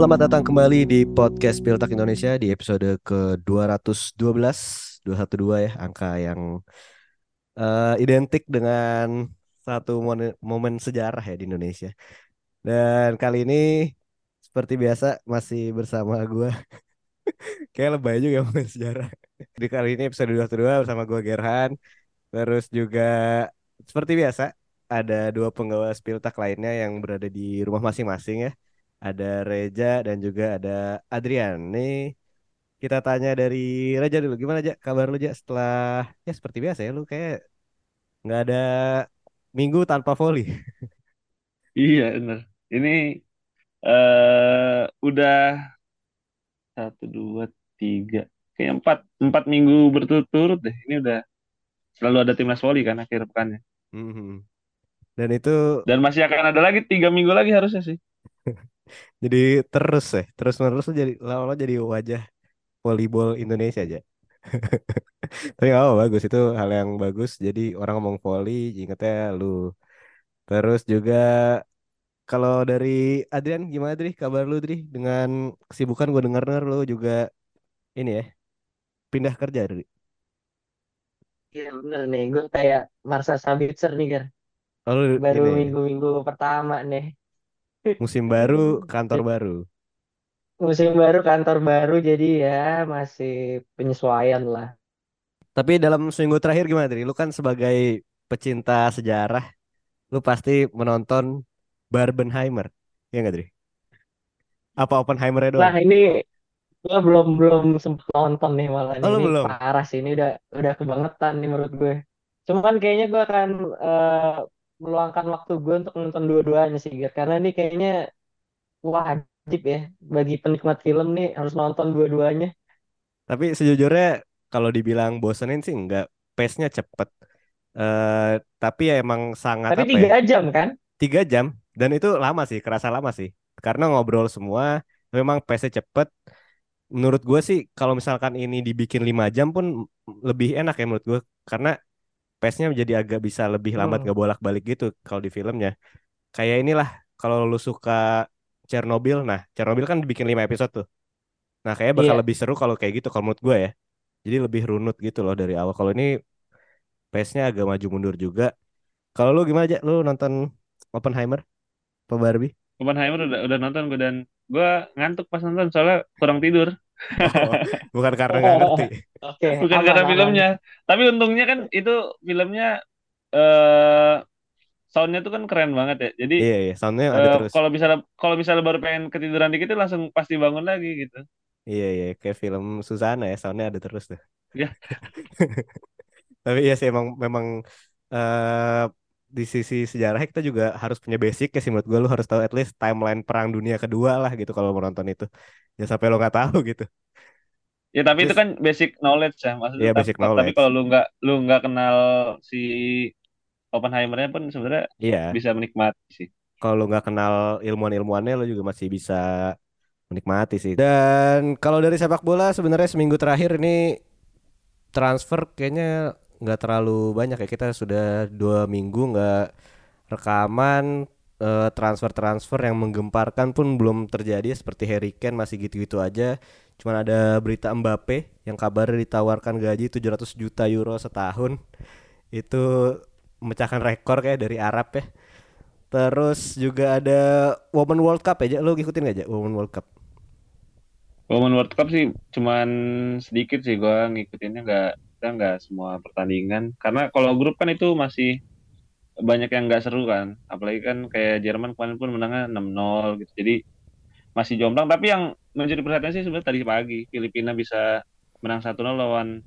Selamat datang kembali di podcast Piltak Indonesia di episode ke-212 212 ya angka yang uh, identik dengan satu momen, sejarah ya di Indonesia. Dan kali ini seperti biasa masih bersama gue Kayak lebay juga momen sejarah. Di kali ini episode 212 bersama gue Gerhan. Terus juga seperti biasa ada dua penggawa Spiltak lainnya yang berada di rumah masing-masing ya. Ada Reja dan juga ada Adrian. Nih kita tanya dari Reja dulu. Gimana aja kabar lu aja setelah ya seperti biasa ya lu kayak nggak ada minggu tanpa volley. Iya benar. Ini uh, udah satu dua tiga kayak empat empat minggu berturut-turut deh. Ini udah selalu ada timnas voli kan akhir pekannya. Mm-hmm. Dan itu dan masih akan ada lagi tiga minggu lagi harusnya sih. jadi terus ya, terus menerus jadi lama-lama jadi wajah volleyball Indonesia aja. Tapi oh bagus itu hal yang bagus. Jadi orang ngomong volley, ingetnya lu. Terus juga kalau dari Adrian gimana Dri? Kabar lu Dri? Dengan kesibukan gue dengar-dengar lu juga ini ya pindah kerja Dri. Iya bener nih, gue kayak Marsa Sabitzer nih kan. Oh, baru minggu-minggu pertama nih. Musim baru, kantor baru. Musim baru, kantor baru, jadi ya masih penyesuaian lah. Tapi dalam seminggu terakhir gimana, Dri? Lu kan sebagai pecinta sejarah, lu pasti menonton Barbenheimer. Ya nggak, Dri? Apa Oppenheimer doang? Nah, ini gue belum belum sempet nonton nih malah oh, ini belum? parah sih ini udah udah kebangetan nih menurut gue. Cuman kayaknya gue akan uh, meluangkan waktu gue untuk nonton dua-duanya sih, karena ini kayaknya wajib ya bagi penikmat film nih harus nonton dua-duanya. Tapi sejujurnya kalau dibilang bosenin sih enggak, pace-nya cepet. Uh, tapi ya emang sangat tapi tiga ya? jam kan? Tiga jam dan itu lama sih, kerasa lama sih. Karena ngobrol semua, memang pace-nya cepet. Menurut gue sih kalau misalkan ini dibikin lima jam pun lebih enak ya menurut gue. Karena pace-nya jadi agak bisa lebih lambat hmm. gak bolak-balik gitu kalau di filmnya. Kayak inilah kalau lu suka Chernobyl, nah Chernobyl kan dibikin lima episode tuh. Nah kayaknya bakal yeah. lebih seru kalau kayak gitu kalau menurut gue ya. Jadi lebih runut gitu loh dari awal. Kalau ini pace-nya agak maju mundur juga. Kalau lu gimana aja? Lu nonton Oppenheimer? Apa Barbie? Oppenheimer udah udah nonton gue dan gue ngantuk pas nonton soalnya kurang tidur. Oh, bukan karena nggak ngerti. Okay, bukan aman, karena aman. filmnya. Tapi untungnya kan itu filmnya eh uh, soundnya tuh kan keren banget ya. Jadi iya, iya. soundnya ada uh, terus. Kalau misalnya kalau misalnya baru pengen ketiduran dikit langsung pasti bangun lagi gitu. Iya iya kayak film Susana ya soundnya ada terus tuh. Ya. Tapi iya sih emang memang uh, di sisi sejarah kita juga harus punya basic ya sih menurut gue lu harus tahu at least timeline perang dunia kedua lah gitu kalau mau nonton itu. Ya sampai lo nggak tahu gitu. Ya tapi Terus, itu kan basic knowledge ya maksudnya ya, basic knowledge. tapi kalau lu nggak lu nggak kenal si Oppenheimernya pun sebenarnya iya. bisa menikmati sih. Kalau lu nggak kenal ilmuwan-ilmuannya lu juga masih bisa menikmati sih. Dan kalau dari sepak bola sebenarnya seminggu terakhir ini transfer kayaknya nggak terlalu banyak ya. Kita sudah dua minggu nggak rekaman uh, transfer-transfer yang menggemparkan pun belum terjadi. Seperti Harry Kane masih gitu-gitu aja. Cuman ada berita Mbappe yang kabar ditawarkan gaji 700 juta euro setahun. Itu memecahkan rekor kayak dari Arab ya. Terus juga ada Women World Cup aja lo ngikutin gak aja Women World Cup? Women World Cup sih cuman sedikit sih gua ngikutinnya nggak kita nggak semua pertandingan. Karena kalau grup kan itu masih banyak yang nggak seru kan. Apalagi kan kayak Jerman kemarin pun menangnya 6-0 gitu. Jadi masih jomplang. Tapi yang menjadi perhatian sih sebenarnya tadi pagi Filipina bisa menang 1-0 lawan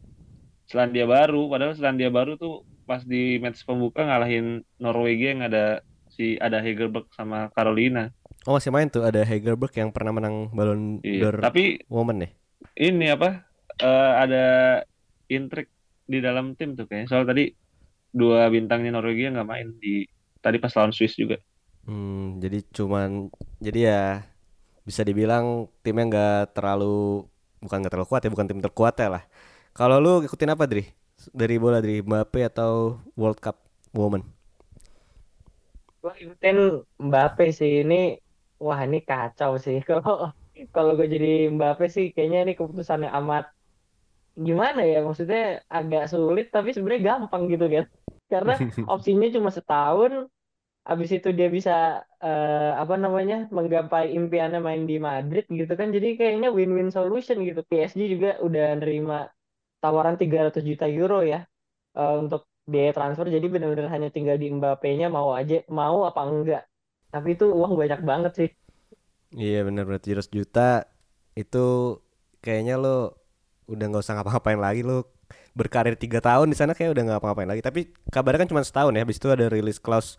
Selandia Baru. Padahal Selandia Baru tuh pas di match pembuka ngalahin Norwegia yang ada si ada Hegerberg sama Carolina. Oh masih main tuh ada Hegerberg yang pernah menang Ballon iya, d'Or tapi Woman nih. Ini apa? Uh, ada intrik di dalam tim tuh kayaknya. Soal tadi dua bintangnya Norwegia nggak main di tadi pas lawan Swiss juga. Hmm, jadi cuman jadi ya bisa dibilang timnya nggak terlalu bukan nggak terlalu kuat ya, bukan tim terkuat ya lah. Kalau lu ikutin apa Dri? Dari bola Dri, Mbappe atau World Cup Woman? Gua ikutin Mbappe sih ini wah ini kacau sih kalau kalau gue jadi Mbappe sih kayaknya ini keputusannya amat gimana ya maksudnya agak sulit tapi sebenarnya gampang gitu kan. Karena opsinya cuma setahun habis itu dia bisa uh, apa namanya menggapai impiannya main di Madrid gitu kan. Jadi kayaknya win-win solution gitu. PSG juga udah nerima tawaran 300 juta euro ya uh, untuk biaya transfer. Jadi benar-benar hanya tinggal di Mbappe-nya mau aja mau apa enggak. Tapi itu uang banyak banget sih. Iya benar berarti 300 juta itu kayaknya lo udah nggak usah ngapa-ngapain lagi lo berkarir tiga tahun di sana kayak udah nggak ngapa-ngapain lagi. Tapi kabarnya kan cuma setahun ya habis itu ada rilis clause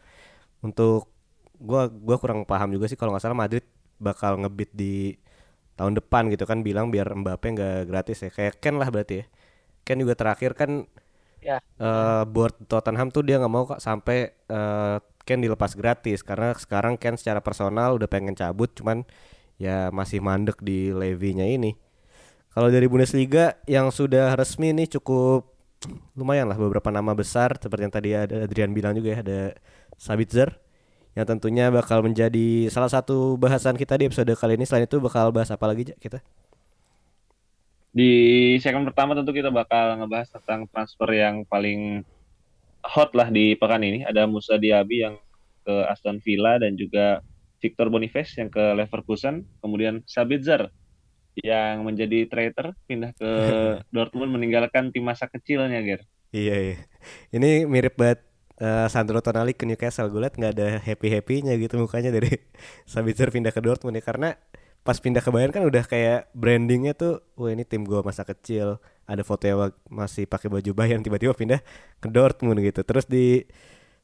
untuk gua gua kurang paham juga sih kalau nggak salah Madrid bakal ngebit di tahun depan gitu kan bilang biar Mbappe nggak gratis ya. Kayak Ken lah berarti ya. Ken juga terakhir kan ya. uh, board Tottenham tuh dia nggak mau kok sampai uh, Ken dilepas gratis. Karena sekarang Ken secara personal udah pengen cabut cuman ya masih mandek di Levinya ini kalau dari Bundesliga yang sudah resmi ini cukup lumayan lah beberapa nama besar seperti yang tadi ada Adrian bilang juga ya ada Sabitzer yang tentunya bakal menjadi salah satu bahasan kita di episode kali ini. Selain itu bakal bahas apa lagi kita? Di segmen pertama tentu kita bakal ngebahas tentang transfer yang paling hot lah di pekan ini. Ada Musa Diaby yang ke Aston Villa dan juga Victor Boniface yang ke Leverkusen, kemudian Sabitzer yang menjadi traitor pindah ke Dortmund meninggalkan tim masa kecilnya Ger. Iya iya. Ini mirip banget uh, Sandro Tonali ke Newcastle gue liat nggak ada happy happynya gitu mukanya dari Sabitzer pindah ke Dortmund ya karena pas pindah ke Bayern kan udah kayak brandingnya tuh, wah ini tim gue masa kecil, ada foto yang masih pakai baju Bayern tiba-tiba pindah ke Dortmund gitu. Terus di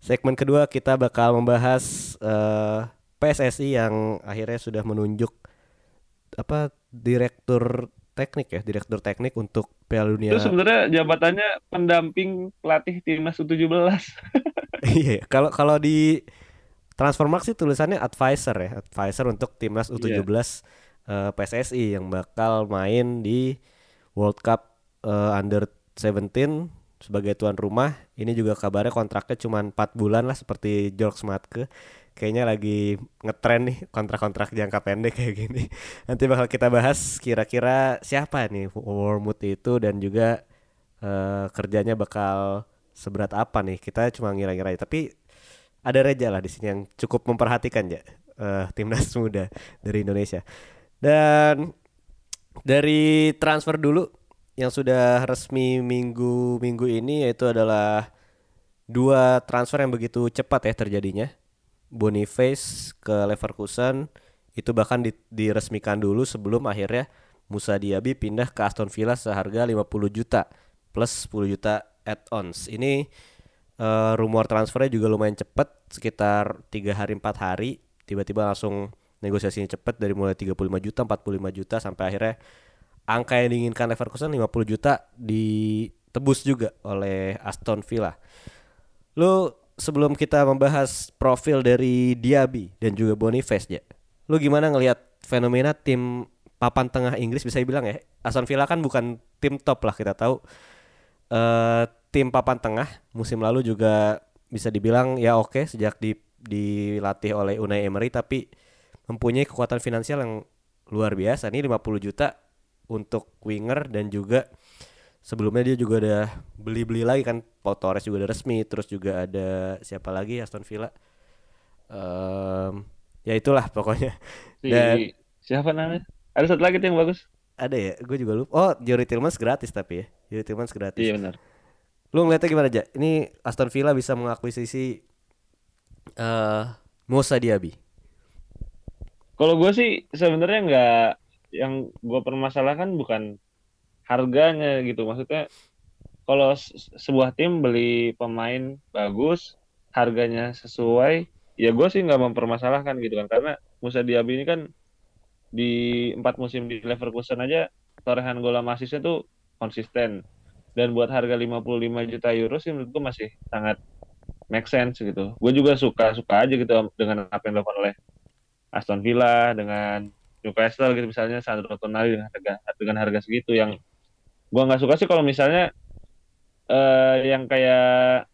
segmen kedua kita bakal membahas uh, eh, PSSI yang akhirnya sudah menunjuk apa direktur teknik ya, direktur teknik untuk Piala Dunia. Itu sebenarnya jabatannya pendamping pelatih timnas U17. iya, kalau kalau di Transfermarkt sih tulisannya advisor ya, advisor untuk timnas U17 yeah. uh, PSSI yang bakal main di World Cup uh, Under 17 sebagai tuan rumah. Ini juga kabarnya kontraknya cuma 4 bulan lah seperti George Matke kayaknya lagi ngetren nih kontrak-kontrak jangka pendek kayak gini. Nanti bakal kita bahas kira-kira siapa nih Wormwood itu dan juga uh, kerjanya bakal seberat apa nih. Kita cuma ngira-ngira tapi ada Reja lah di sini yang cukup memperhatikan ya uh, timnas muda dari Indonesia. Dan dari transfer dulu yang sudah resmi minggu-minggu ini yaitu adalah dua transfer yang begitu cepat ya terjadinya Boniface ke Leverkusen itu bahkan di, diresmikan dulu sebelum akhirnya Musa Diaby pindah ke Aston Villa seharga 50 juta plus 10 juta add-ons. Ini uh, rumor transfernya juga lumayan cepat, sekitar tiga hari empat hari tiba-tiba langsung negosiasinya cepat dari mulai 35 juta, 45 juta sampai akhirnya angka yang diinginkan Leverkusen 50 juta ditebus juga oleh Aston Villa. Lu sebelum kita membahas profil dari Diaby dan juga Boniface ya. Lu gimana ngelihat fenomena tim papan tengah Inggris bisa dibilang ya. Aston Villa kan bukan tim top lah kita tahu. Uh, tim papan tengah musim lalu juga bisa dibilang ya oke sejak di dilatih oleh Unai Emery tapi mempunyai kekuatan finansial yang luar biasa. Ini 50 juta untuk winger dan juga sebelumnya dia juga udah beli-beli lagi kan Pau Torres juga udah resmi terus juga ada siapa lagi Aston Villa. Um, ya itulah pokoknya. Si, dan siapa namanya? Ada satu lagi tuh yang bagus. Ada ya? Gue juga lupa. Oh Jory Tillmans gratis tapi ya. Jory Tillmans gratis. Iya benar. Lu ngeliatnya gimana aja ini Aston Villa bisa mengakuisisi uh, Musa Diaby. Kalau gue sih sebenarnya nggak yang gue permasalahkan bukan harganya gitu. Maksudnya kalau sebuah tim beli pemain bagus harganya sesuai ya gue sih nggak mempermasalahkan gitu kan. Karena Musa Diaby ini kan di empat musim di Leverkusen aja torehan gol masisnya tuh konsisten. Dan buat harga 55 juta euro sih menurut gue masih sangat make sense gitu. Gue juga suka suka aja gitu dengan apa yang dilakukan oleh Aston Villa dengan Newcastle gitu misalnya Sandro Tonali dengan harga dengan harga segitu yang gua nggak suka sih kalau misalnya uh, yang kayak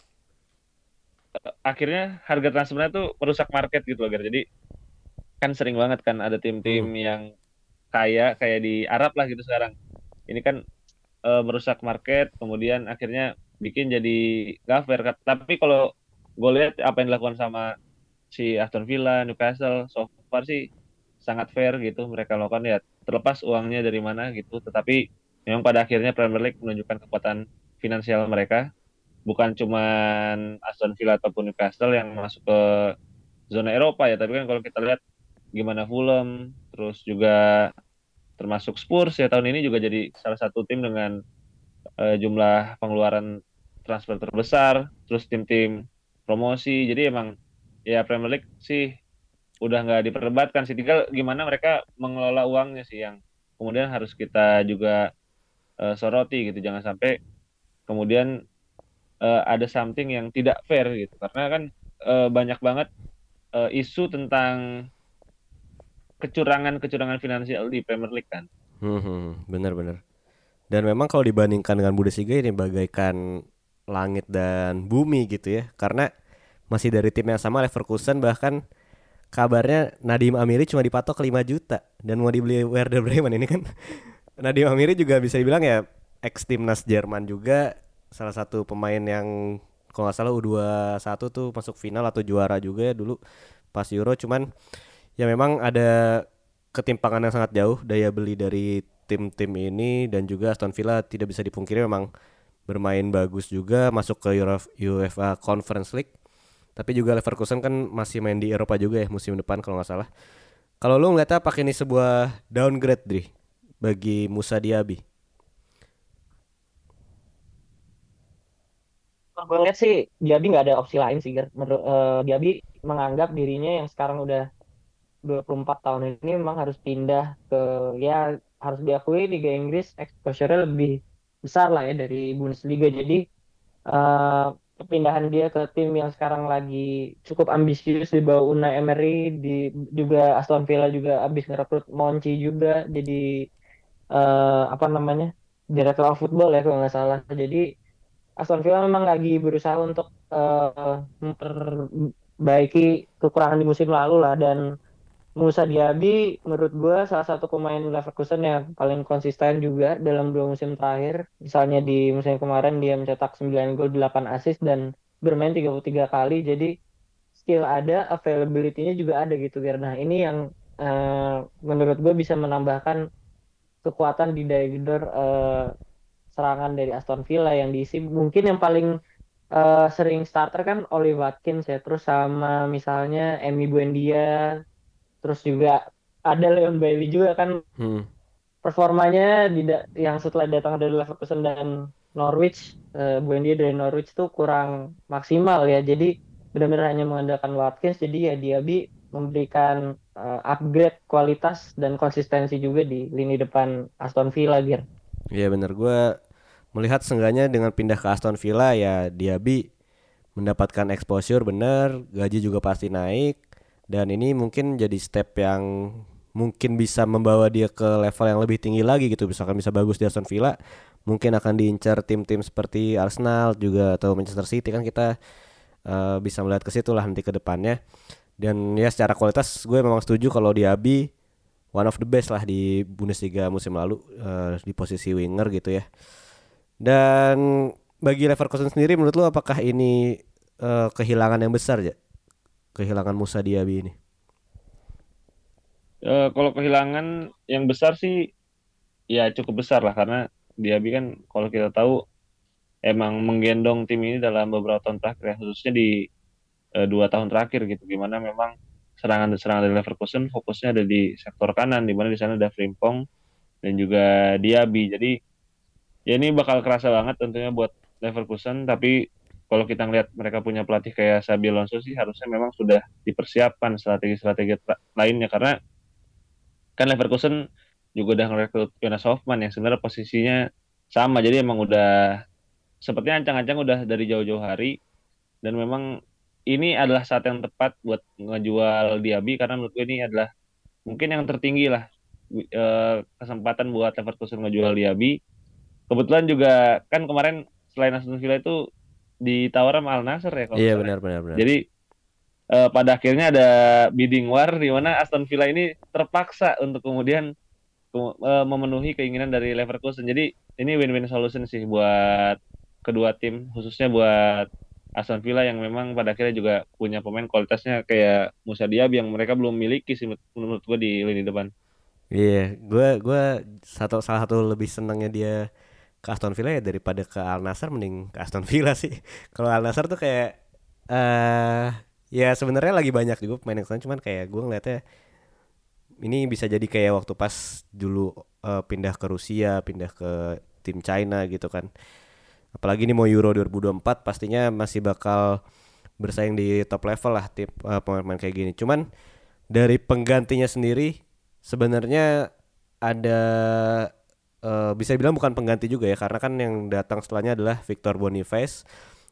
uh, akhirnya harga transfernya tuh merusak market gitu loh, Jadi kan sering banget kan ada tim-tim hmm. yang kaya kayak di Arab lah gitu sekarang. Ini kan uh, merusak market, kemudian akhirnya bikin jadi gak fair. Tapi kalau gue lihat apa yang dilakukan sama si Aston Villa, Newcastle, so far sih sangat fair gitu mereka lakukan ya terlepas uangnya dari mana gitu. Tetapi memang pada akhirnya Premier League menunjukkan kekuatan finansial mereka. Bukan cuma Aston Villa ataupun Newcastle yang masuk ke zona Eropa ya, tapi kan kalau kita lihat gimana Fulham, terus juga termasuk Spurs ya tahun ini juga jadi salah satu tim dengan uh, jumlah pengeluaran transfer terbesar, terus tim-tim promosi. Jadi emang ya Premier League sih udah nggak diperdebatkan sih. Tinggal gimana mereka mengelola uangnya sih yang kemudian harus kita juga uh, soroti gitu. Jangan sampai kemudian uh, ada something yang tidak fair gitu karena kan uh, banyak banget uh, isu tentang kecurangan-kecurangan finansial di Premier League kan. Hmm, hmm bener-bener. Dan memang kalau dibandingkan dengan Bundesliga ini bagaikan langit dan bumi gitu ya, karena masih dari tim yang sama Leverkusen bahkan kabarnya Nadim Amiri cuma dipatok 5 juta dan mau dibeli Werder Bremen ini kan Nadim Amiri juga bisa dibilang ya ex timnas Jerman juga salah satu pemain yang kalau nggak salah U21 tuh masuk final atau juara juga ya dulu pas Euro. Cuman ya memang ada ketimpangan yang sangat jauh daya beli dari tim-tim ini dan juga Aston Villa tidak bisa dipungkiri memang bermain bagus juga masuk ke UEFA Conference League. Tapi juga Leverkusen kan masih main di Eropa juga ya musim depan kalau nggak salah. Kalau lu ngeliatnya pakai ini sebuah downgrade Dri bagi Musa Diaby? Gue lihat sih Diaby nggak ada opsi lain sih menurut uh, Diaby menganggap dirinya yang sekarang udah 24 tahun ini memang harus pindah ke ya harus diakui Liga Inggris exposure lebih besar lah ya dari Bundesliga. Jadi uh, dia ke tim yang sekarang lagi cukup ambisius di bawah Unai Emery di juga Aston Villa juga habis ngerekrut Monchi juga jadi uh, apa namanya direktur football ya kalau nggak salah jadi Aston Villa memang lagi berusaha untuk uh, memperbaiki kekurangan di musim lalu lah dan Musa Diaby menurut gue salah satu pemain Leverkusen yang paling konsisten juga dalam dua musim terakhir. Misalnya di musim kemarin dia mencetak 9 gol 8 assist dan bermain 33 kali. Jadi skill ada, availability-nya juga ada gitu. Nah ini yang uh, menurut gue bisa menambahkan kekuatan di daya uh, serangan dari Aston Villa yang diisi. Mungkin yang paling uh, sering starter kan Oli Watkins ya terus sama misalnya Emi Buendia terus juga ada Leon Bailey juga kan. Hmm. performanya tidak yang setelah datang dari Leverkusen dan Norwich uh, Buendia dari Norwich tuh kurang maksimal ya. Jadi benar-benar hanya mengandalkan Watkins jadi ya dia bi memberikan uh, upgrade kualitas dan konsistensi juga di lini depan Aston Villa Gir. Iya benar gue melihat seenggaknya dengan pindah ke Aston Villa ya Diaby mendapatkan exposure bener, gaji juga pasti naik. Dan ini mungkin jadi step yang mungkin bisa membawa dia ke level yang lebih tinggi lagi gitu. Misalkan bisa bagus di Aston Villa mungkin akan diincar tim-tim seperti Arsenal juga atau Manchester City. Kan kita uh, bisa melihat ke situ lah nanti ke depannya dan ya secara kualitas gue memang setuju kalau Diaby one of the best lah di Bundesliga musim lalu uh, di posisi winger gitu ya dan bagi Leverkusen sendiri menurut lu apakah ini uh, kehilangan yang besar ya? Kehilangan Musa Diaby ini. Uh, kalau kehilangan yang besar sih ya cukup besar lah karena Diaby kan kalau kita tahu emang menggendong tim ini dalam beberapa tahun terakhir ya khususnya di uh, dua tahun terakhir gitu gimana memang serangan-serangan dari Leverkusen fokusnya ada di sektor kanan di mana di sana ada Frimpong dan juga Diaby. Jadi ya ini bakal kerasa banget tentunya buat Leverkusen tapi kalau kita ngelihat mereka punya pelatih kayak Xabi Alonso sih harusnya memang sudah dipersiapkan strategi-strategi lainnya. Karena kan Leverkusen juga udah ngerekrut Jonas Hoffman yang sebenarnya posisinya sama jadi emang udah sepertinya ancang-ancang udah dari jauh-jauh hari. Dan memang ini adalah saat yang tepat buat ngejual Diaby karena menurut gue ini adalah mungkin yang tertinggi lah eh, kesempatan buat Leverkusen ngejual Diaby kebetulan juga kan kemarin selain Aston Villa itu ditawar sama Al Nassr ya kalau Iya benar benar benar. Jadi uh, pada akhirnya ada bidding war di mana Aston Villa ini terpaksa untuk kemudian uh, memenuhi keinginan dari Leverkusen. Jadi ini win-win solution sih buat kedua tim, khususnya buat Aston Villa yang memang pada akhirnya juga punya pemain kualitasnya kayak Musa Diaby yang mereka belum miliki sih menurut gue di lini depan. Iya, yeah, gue gue satu salah satu lebih senangnya dia ke Aston Villa ya daripada ke Al Nassr mending ke Aston Villa sih. Kalau Al Nassr tuh kayak eh uh, ya sebenarnya lagi banyak juga pemain yang cuman kayak gue ngeliatnya ini bisa jadi kayak waktu pas dulu uh, pindah ke Rusia, pindah ke tim China gitu kan. Apalagi ini mau Euro 2024 pastinya masih bakal bersaing di top level lah tim uh, pemain-pemain kayak gini. Cuman dari penggantinya sendiri sebenarnya ada uh, bisa dibilang bukan pengganti juga ya karena kan yang datang setelahnya adalah Victor Boniface.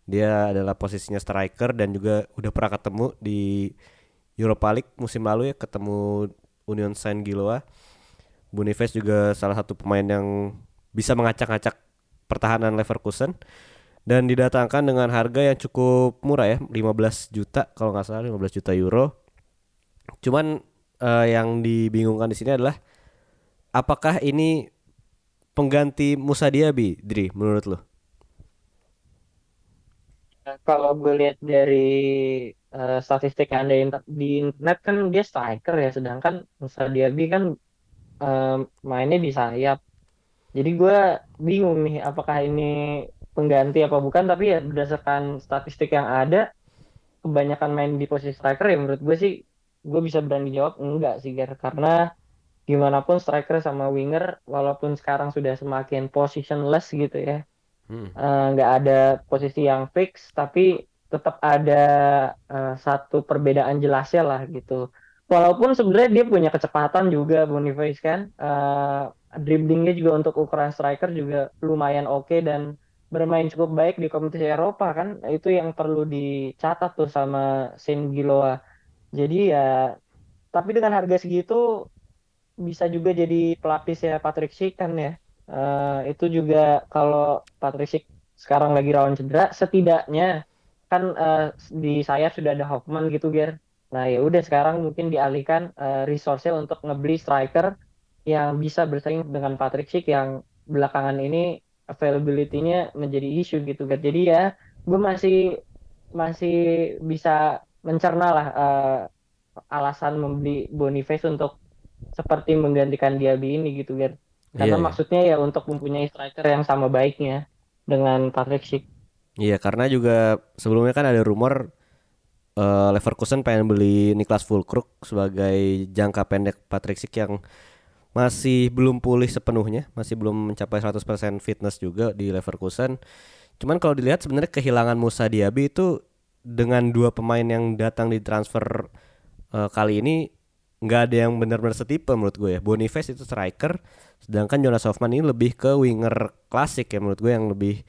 Dia adalah posisinya striker dan juga udah pernah ketemu di Europa League musim lalu ya ketemu Union Saint Giloa. Boniface juga salah satu pemain yang bisa mengacak-acak pertahanan Leverkusen dan didatangkan dengan harga yang cukup murah ya 15 juta kalau nggak salah 15 juta euro. Cuman uh, yang dibingungkan di sini adalah apakah ini pengganti Musa Diaby Dri menurut lo? Kalau gue lihat dari uh, statistik yang ada di internet kan dia striker ya sedangkan Musa Diaby kan uh, mainnya di sayap jadi gue bingung nih apakah ini pengganti apa bukan tapi ya berdasarkan statistik yang ada kebanyakan main di posisi striker ya menurut gue sih gue bisa berani jawab enggak sih Gar karena gimana pun striker sama winger walaupun sekarang sudah semakin positionless gitu ya hmm. uh, ada posisi yang fix tapi tetap ada uh, satu perbedaan jelasnya lah gitu. Walaupun sebenarnya dia punya kecepatan juga Boniface kan, uh, dribblingnya juga untuk ukuran striker juga lumayan oke okay dan bermain cukup baik di kompetisi Eropa kan, itu yang perlu dicatat tuh sama Saint Giloa. Jadi ya, tapi dengan harga segitu bisa juga jadi pelapis ya Patrick Schick kan ya. Uh, itu juga kalau Patrick Schick sekarang lagi rawan cedera, setidaknya kan uh, di saya sudah ada Hoffman gitu Ger. Nah ya udah sekarang mungkin dialihkan uh, resource-nya untuk ngebeli striker yang bisa bersaing dengan Patrick Schick yang belakangan ini availability-nya menjadi isu gitu Ger. Jadi ya gue masih masih bisa mencerna lah uh, alasan membeli Boniface untuk seperti menggantikan Diaby ini gitu Ger. Karena yeah, maksudnya ya untuk mempunyai striker yang sama baiknya dengan Patrick Schick. Iya karena juga sebelumnya kan ada rumor uh, Leverkusen pengen beli Niklas Fulkrug sebagai jangka pendek Patrick Schick yang masih belum pulih sepenuhnya, masih belum mencapai 100% fitness juga di Leverkusen. Cuman kalau dilihat sebenarnya kehilangan Musa Diaby itu dengan dua pemain yang datang di transfer uh, kali ini nggak ada yang benar-benar setipe menurut gue ya. Boniface itu striker, sedangkan Jonas Hoffman ini lebih ke winger klasik ya menurut gue yang lebih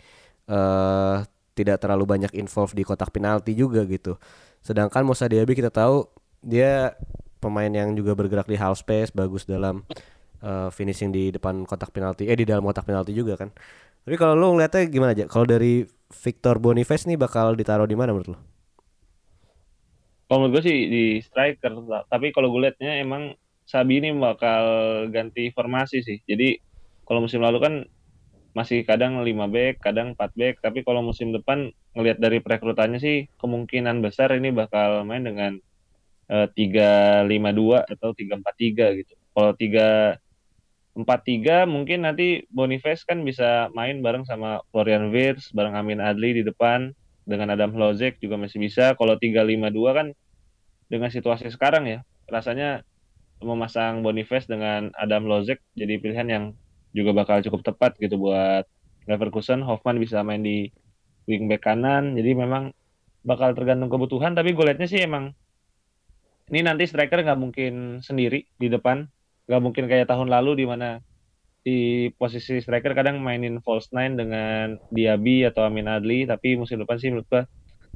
uh, tidak terlalu banyak involve di kotak penalti juga gitu. Sedangkan Musa Diaby kita tahu dia pemain yang juga bergerak di half space, bagus dalam uh, finishing di depan kotak penalti, eh di dalam kotak penalti juga kan. Tapi kalau lo ngeliatnya gimana aja? Kalau dari Victor Boniface nih bakal ditaruh di mana menurut lo? Kalau menurut gue sih di striker, tapi kalau gue liatnya emang Sabi ini bakal ganti formasi sih. Jadi kalau musim lalu kan masih kadang 5 back, kadang 4 back, tapi kalau musim depan ngelihat dari perekrutannya sih kemungkinan besar ini bakal main dengan uh, 3-5-2 atau 3-4-3 gitu. Kalau 3 4-3 mungkin nanti Boniface kan bisa main bareng sama Florian Wirtz, bareng Amin Adli di depan, dengan Adam Lozek juga masih bisa. Kalau 3-5-2 kan dengan situasi sekarang ya, rasanya memasang Boniface dengan Adam Lozek jadi pilihan yang juga bakal cukup tepat gitu buat Leverkusen. Hoffman bisa main di wingback kanan, jadi memang bakal tergantung kebutuhan. Tapi gue sih emang ini nanti striker nggak mungkin sendiri di depan, nggak mungkin kayak tahun lalu di mana di posisi striker kadang mainin false nine dengan Diaby atau Amin Adli, tapi musim depan sih menurut gue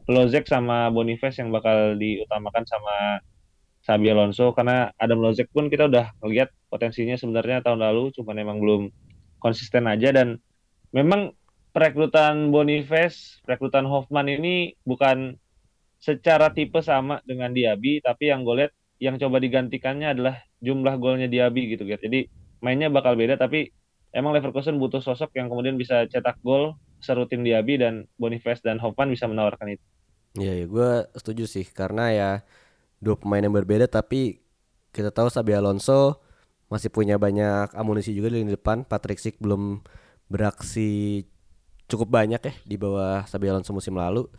Lozek sama Boniface yang bakal diutamakan sama Sabi Alonso. Karena Adam Lozek pun kita udah ngeliat potensinya sebenarnya tahun lalu cuma memang belum konsisten aja. Dan memang perekrutan Boniface, perekrutan Hoffman ini bukan secara tipe sama dengan Diaby tapi yang gue lihat yang coba digantikannya adalah jumlah golnya Diaby gitu gitu. Jadi mainnya bakal beda tapi emang Leverkusen butuh sosok yang kemudian bisa cetak gol serutin Diaby dan Boniface dan Hoffman bisa menawarkan itu. Iya, ya, gue setuju sih karena ya dua pemain yang berbeda tapi kita tahu Sabi Alonso masih punya banyak amunisi juga di depan. Patrick Schick belum beraksi cukup banyak ya di bawah Sabi Alonso musim lalu.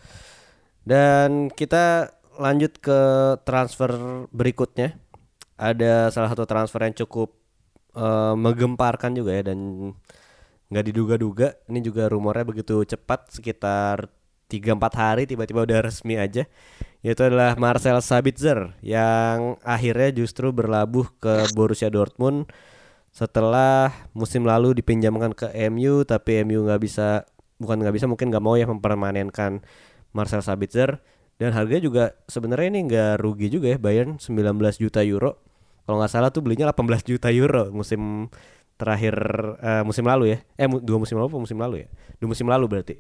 Dan kita lanjut ke transfer berikutnya. Ada salah satu transfer yang cukup uh, menggemparkan juga ya dan nggak diduga-duga. Ini juga rumornya begitu cepat sekitar 3-4 hari tiba-tiba udah resmi aja yaitu adalah Marcel Sabitzer yang akhirnya justru berlabuh ke Borussia Dortmund setelah musim lalu dipinjamkan ke MU tapi MU nggak bisa bukan nggak bisa mungkin nggak mau ya mempermanenkan Marcel Sabitzer dan harganya juga sebenarnya ini nggak rugi juga ya Bayern 19 juta euro kalau nggak salah tuh belinya 18 juta euro musim terakhir uh, musim lalu ya eh dua musim lalu musim lalu ya dua musim lalu berarti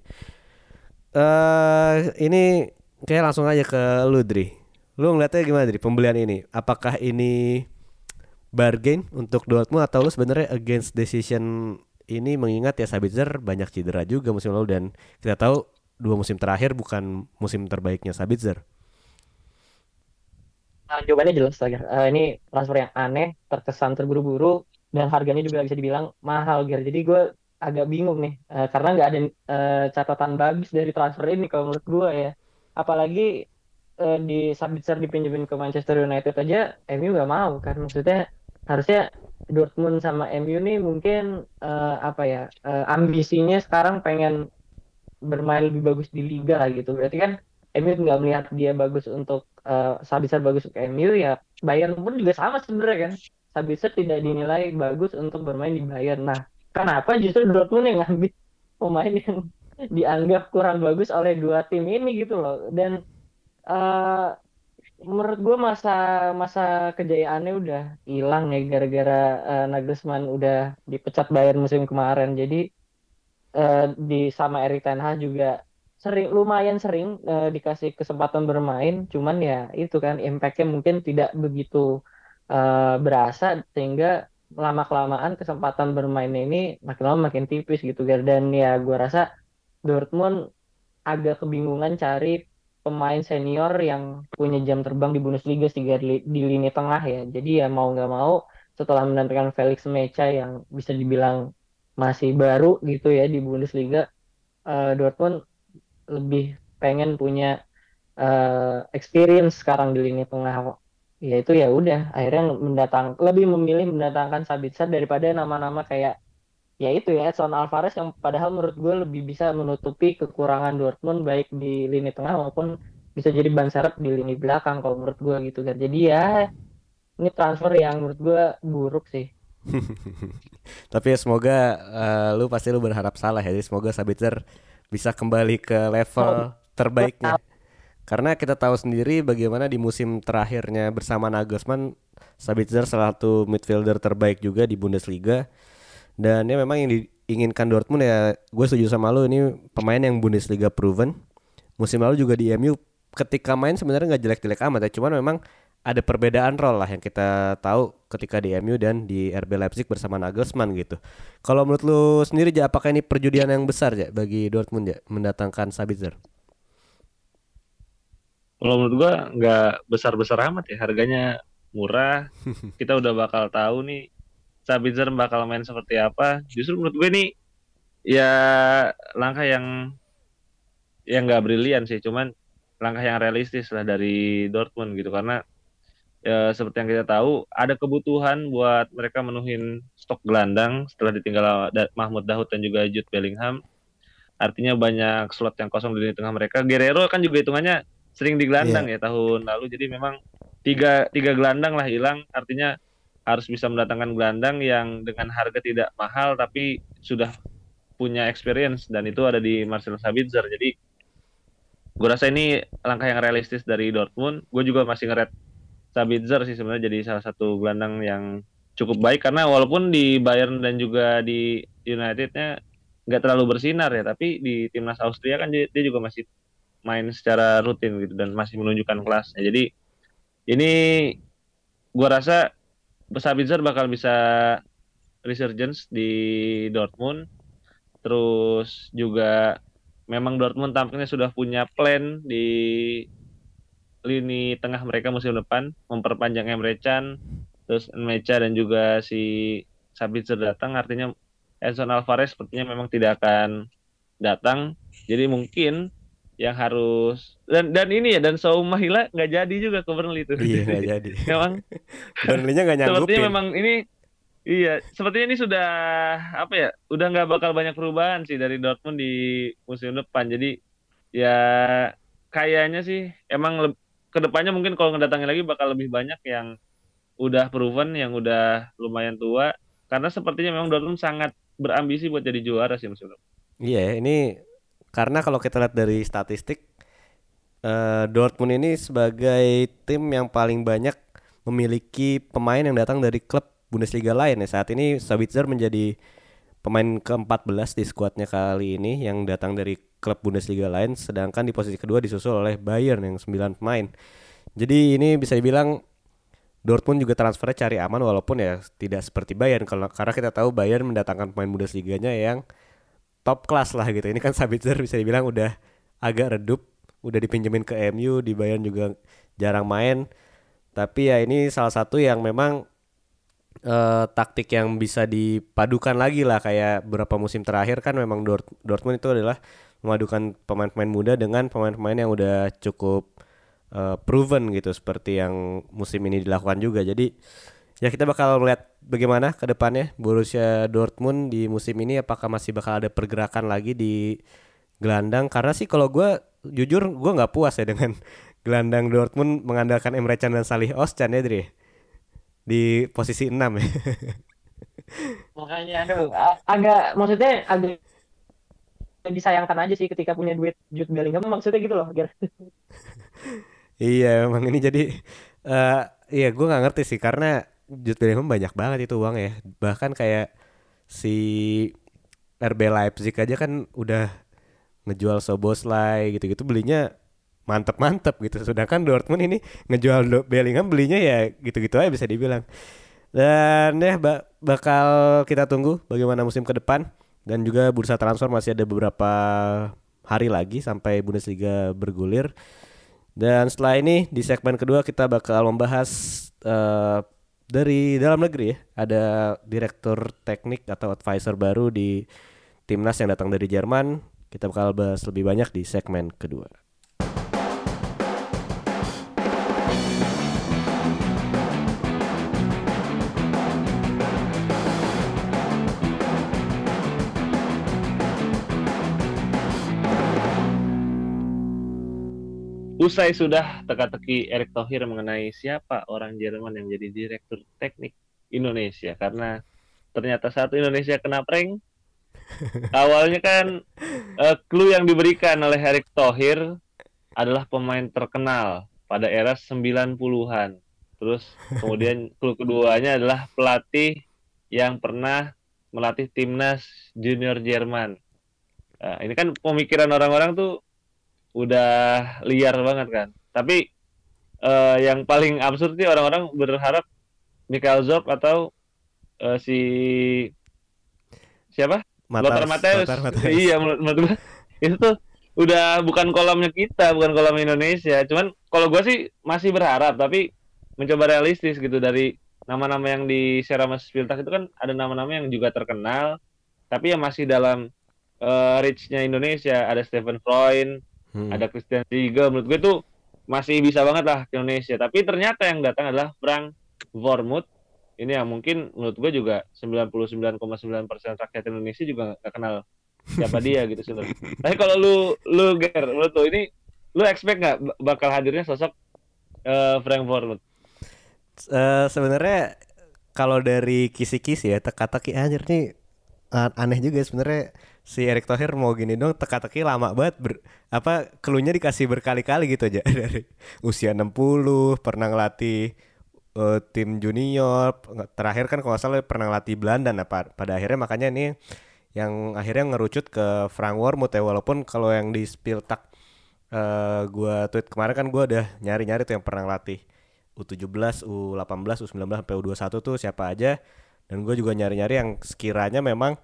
uh, ini kayak langsung aja ke lu Dri. Lu ngeliatnya gimana Dri pembelian ini? Apakah ini bargain untuk Dortmund atau lu sebenarnya against decision ini mengingat ya Sabitzer banyak cedera juga musim lalu dan kita tahu dua musim terakhir bukan musim terbaiknya Sabitzer. Nah, jawabannya jelas lagi. Uh, ini transfer yang aneh, terkesan terburu-buru dan harganya juga bisa dibilang mahal gitu. Jadi gue agak bingung nih uh, karena nggak ada uh, catatan bagus dari transfer ini kalau menurut gue ya apalagi uh, di Sabitzer dipinjemin ke Manchester United aja MU nggak mau kan maksudnya harusnya Dortmund sama MU nih mungkin uh, apa ya uh, ambisinya sekarang pengen bermain lebih bagus di liga gitu. Berarti kan MU nggak melihat dia bagus untuk uh, Sabitzer bagus untuk MU ya Bayern pun juga sama sebenarnya kan. Sabitzer tidak dinilai bagus untuk bermain di Bayern. Nah kenapa justru Dortmund yang ngambil pemain yang dianggap kurang bagus oleh dua tim ini gitu loh. Dan uh, menurut gue masa masa kejayaannya udah hilang ya gara-gara uh, Nagelsmann udah dipecat bayar musim kemarin. Jadi uh, di sama Erik Ten Hag juga sering lumayan sering uh, dikasih kesempatan bermain. Cuman ya itu kan impactnya mungkin tidak begitu uh, berasa. Sehingga lama kelamaan kesempatan bermain ini makin lama makin tipis gitu dan ya gue rasa Dortmund agak kebingungan cari pemain senior yang punya jam terbang di Bundesliga sehingga di, di lini tengah ya. Jadi ya mau nggak mau setelah mendatangkan Felix Mecha yang bisa dibilang masih baru gitu ya di Bundesliga uh, Dortmund lebih pengen punya uh, experience sekarang di lini tengah ya itu ya udah akhirnya mendatang lebih memilih mendatangkan Sabitzer daripada nama-nama kayak ya itu ya Edson Alvarez yang padahal menurut gue lebih bisa menutupi kekurangan Dortmund baik di lini tengah maupun bisa jadi ban serep di lini belakang kalau menurut gue gitu kan. Jadi ya ini transfer yang menurut gue buruk sih tapi ya semoga uh, lu pasti lu berharap salah ya. Jadi semoga Sabitzer bisa kembali ke level terbaiknya. Karena kita tahu sendiri bagaimana di musim terakhirnya bersama Nagelsmann, Sabitzer salah satu midfielder terbaik juga di Bundesliga. Dan ya memang yang diinginkan Dortmund ya gue setuju sama lo ini pemain yang Bundesliga proven. Musim lalu juga di MU ketika main sebenarnya nggak jelek-jelek amat ya, cuman memang ada perbedaan role lah yang kita tahu ketika di MU dan di RB Leipzig bersama Nagelsmann gitu. Kalau menurut lu sendiri apakah ini perjudian yang besar ya bagi Dortmund ya mendatangkan Sabitzer? Kalau menurut gua nggak besar-besar amat ya, harganya murah. Kita udah bakal tahu nih Sabitzer bakal main seperti apa. Justru menurut gue nih ya langkah yang yang nggak brilian sih, cuman langkah yang realistis lah dari Dortmund gitu karena ya, seperti yang kita tahu ada kebutuhan buat mereka menuhin stok gelandang setelah ditinggal Mahmud Daud dan juga Jude Bellingham. Artinya banyak slot yang kosong di tengah mereka. Guerrero kan juga hitungannya sering digelandang yeah. ya tahun lalu jadi memang tiga tiga gelandang lah hilang artinya harus bisa mendatangkan gelandang yang dengan harga tidak mahal tapi sudah punya experience dan itu ada di Marcel Sabitzer jadi gue rasa ini langkah yang realistis dari Dortmund gue juga masih ngeret Sabitzer sih sebenarnya jadi salah satu gelandang yang cukup baik karena walaupun di Bayern dan juga di Unitednya nggak terlalu bersinar ya tapi di timnas Austria kan dia, juga masih main secara rutin gitu dan masih menunjukkan kelasnya. Jadi ini gua rasa Sabitzer bakal bisa resurgence di Dortmund. Terus juga memang Dortmund tampaknya sudah punya plan di lini tengah mereka musim depan memperpanjang Emre Can, terus Mecha dan juga si Sabitzer datang artinya Edson Alvarez sepertinya memang tidak akan datang. Jadi mungkin yang harus dan dan ini ya dan Saum Mahila nggak jadi juga ke Burnley itu. Iya nggak jadi. memang Burnley-nya nggak nyanggupin. Sepertinya memang ini iya sepertinya ini sudah apa ya udah nggak bakal banyak perubahan sih dari Dortmund di musim depan. Jadi ya kayaknya sih emang ke depannya mungkin kalau ngedatangin lagi bakal lebih banyak yang udah proven yang udah lumayan tua karena sepertinya memang Dortmund sangat berambisi buat jadi juara sih musim depan. Iya, ini karena kalau kita lihat dari statistik uh, Dortmund ini sebagai tim yang paling banyak memiliki pemain yang datang dari klub Bundesliga lain ya. Saat ini Sabitzer menjadi pemain ke-14 di skuadnya kali ini yang datang dari klub Bundesliga lain sedangkan di posisi kedua disusul oleh Bayern yang 9 pemain. Jadi ini bisa dibilang Dortmund juga transfernya cari aman walaupun ya tidak seperti Bayern kalau karena kita tahu Bayern mendatangkan pemain Bundesliga-nya yang top class lah gitu. Ini kan Sabitzer bisa dibilang udah agak redup, udah dipinjemin ke MU, di Bayern juga jarang main. Tapi ya ini salah satu yang memang uh, taktik yang bisa dipadukan lagi lah. Kayak beberapa musim terakhir kan memang Dort Dortmund itu adalah memadukan pemain-pemain muda dengan pemain-pemain yang udah cukup uh, proven gitu seperti yang musim ini dilakukan juga. Jadi ya kita bakal melihat bagaimana ke depannya Borussia Dortmund di musim ini apakah masih bakal ada pergerakan lagi di gelandang. Karena sih kalau gue jujur gue nggak puas ya dengan gelandang Dortmund mengandalkan Emre Can dan Salih Özcan ya Dri di posisi 6 ya makanya aduh agak maksudnya agak disayangkan aja sih ketika punya duit Jude Bellingham maksudnya gitu loh iya emang ini jadi uh, iya gue nggak ngerti sih karena Jude Bellingham banyak banget itu uang ya. Bahkan kayak si RB Leipzig aja kan udah ngejual Soboslai gitu-gitu belinya mantep-mantep gitu. Sedangkan Dortmund ini ngejual Bellingham belinya ya gitu-gitu aja bisa dibilang. Dan ya bakal kita tunggu bagaimana musim ke depan dan juga bursa transfer masih ada beberapa hari lagi sampai Bundesliga bergulir. Dan setelah ini di segmen kedua kita bakal membahas uh, dari dalam negeri ya ada direktur teknik atau advisor baru di timnas yang datang dari Jerman kita bakal bahas lebih banyak di segmen kedua. Usai sudah teka-teki Erick Thohir mengenai siapa orang Jerman yang menjadi direktur teknik Indonesia karena ternyata satu Indonesia kena prank. Awalnya kan uh, clue yang diberikan oleh Erick Thohir adalah pemain terkenal pada era 90-an. Terus kemudian clue keduanya adalah pelatih yang pernah melatih timnas junior Jerman. Nah, ini kan pemikiran orang-orang tuh udah liar banget kan. Tapi uh, yang paling absurd sih orang-orang berharap Michael Zop atau uh, si siapa? Lothar Matthäus. Iya, menurut gue itu tuh udah bukan kolamnya kita, bukan kolam Indonesia. Cuman kalau gue sih masih berharap, tapi mencoba realistis gitu dari nama-nama yang di Seramas Spiltak itu kan ada nama-nama yang juga terkenal, tapi yang masih dalam uh, reach-nya Indonesia. Ada Stephen Freund, hmm. ada Christian Riga menurut gue tuh masih bisa banget lah ke Indonesia. Tapi ternyata yang datang adalah Frank Vormut ini yang mungkin menurut gue juga 99,9% rakyat Indonesia juga gak kenal siapa dia gitu sih tapi kalau lu lu Ger lu tuh ini lu expect nggak bakal hadirnya sosok uh, Frank Vormut uh, sebenarnya kalau dari kisi-kisi ya teka-teki anjir nih aneh juga sebenarnya. Si Erick Thohir mau gini dong teka-teki lama banget ber, apa keluhnya dikasih berkali-kali gitu aja. Dari usia 60 pernah ngelatih uh, tim junior terakhir kan kalau salah pernah ngelatih Belanda. Nah pada akhirnya makanya ini yang akhirnya ngerucut ke Frank Wormuth ya. Walaupun kalau yang di Spiltak uh, gua tweet kemarin kan gua udah nyari-nyari tuh yang pernah ngelatih U17, U18, U19 sampai U21 tuh siapa aja Dan gue juga nyari-nyari yang sekiranya memang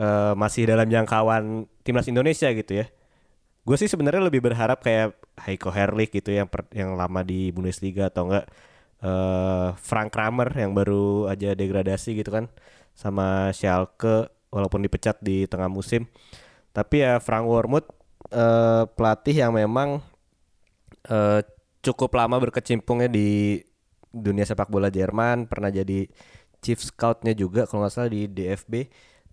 uh, masih dalam jangkauan timnas Indonesia gitu ya. Gue sih sebenarnya lebih berharap kayak Heiko Herrlich gitu yang per, yang lama di Bundesliga atau enggak uh, Frank Kramer yang baru aja degradasi gitu kan sama Schalke walaupun dipecat di tengah musim. Tapi ya Frank Wormuth uh, pelatih yang memang uh, cukup lama berkecimpungnya di dunia sepak bola Jerman, pernah jadi chief scoutnya juga kalau nggak salah di DFB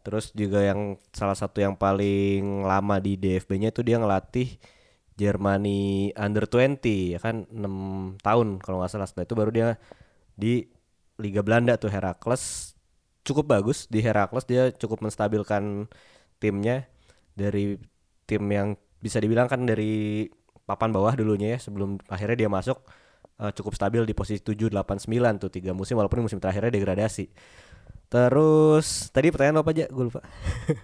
Terus juga yang salah satu yang paling lama di DFB-nya itu dia ngelatih Germany Under 20 ya kan? 6 tahun kalau nggak salah. Setelah itu baru dia di Liga Belanda tuh Heracles cukup bagus di Heracles dia cukup menstabilkan timnya. Dari tim yang bisa dibilang kan dari papan bawah dulunya ya sebelum akhirnya dia masuk uh, cukup stabil di posisi 7 8 9 tuh tiga musim walaupun musim terakhirnya degradasi. Terus tadi pertanyaan apa aja? Gue lupa.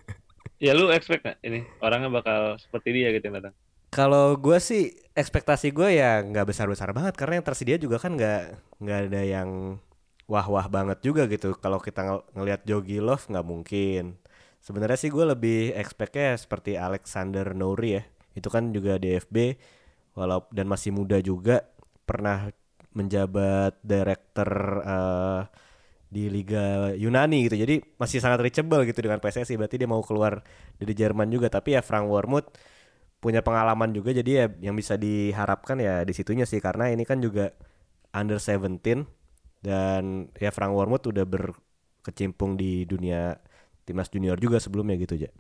ya lu expect gak ini orangnya bakal seperti dia gitu yang datang? Kalau gue sih ekspektasi gue ya nggak besar-besar banget karena yang tersedia juga kan nggak nggak ada yang wah-wah banget juga gitu. Kalau kita ng ngelihat Jogi Love nggak mungkin. Sebenarnya sih gue lebih expectnya seperti Alexander Nouri ya. Itu kan juga DFB walau dan masih muda juga pernah menjabat director uh, di Liga Yunani gitu. Jadi masih sangat reachable gitu dengan PSSI. Berarti dia mau keluar dari Jerman juga. Tapi ya Frank Wormuth punya pengalaman juga. Jadi ya yang bisa diharapkan ya di situnya sih. Karena ini kan juga under 17 dan ya Frank Wormuth udah berkecimpung di dunia timnas junior juga sebelumnya gitu aja.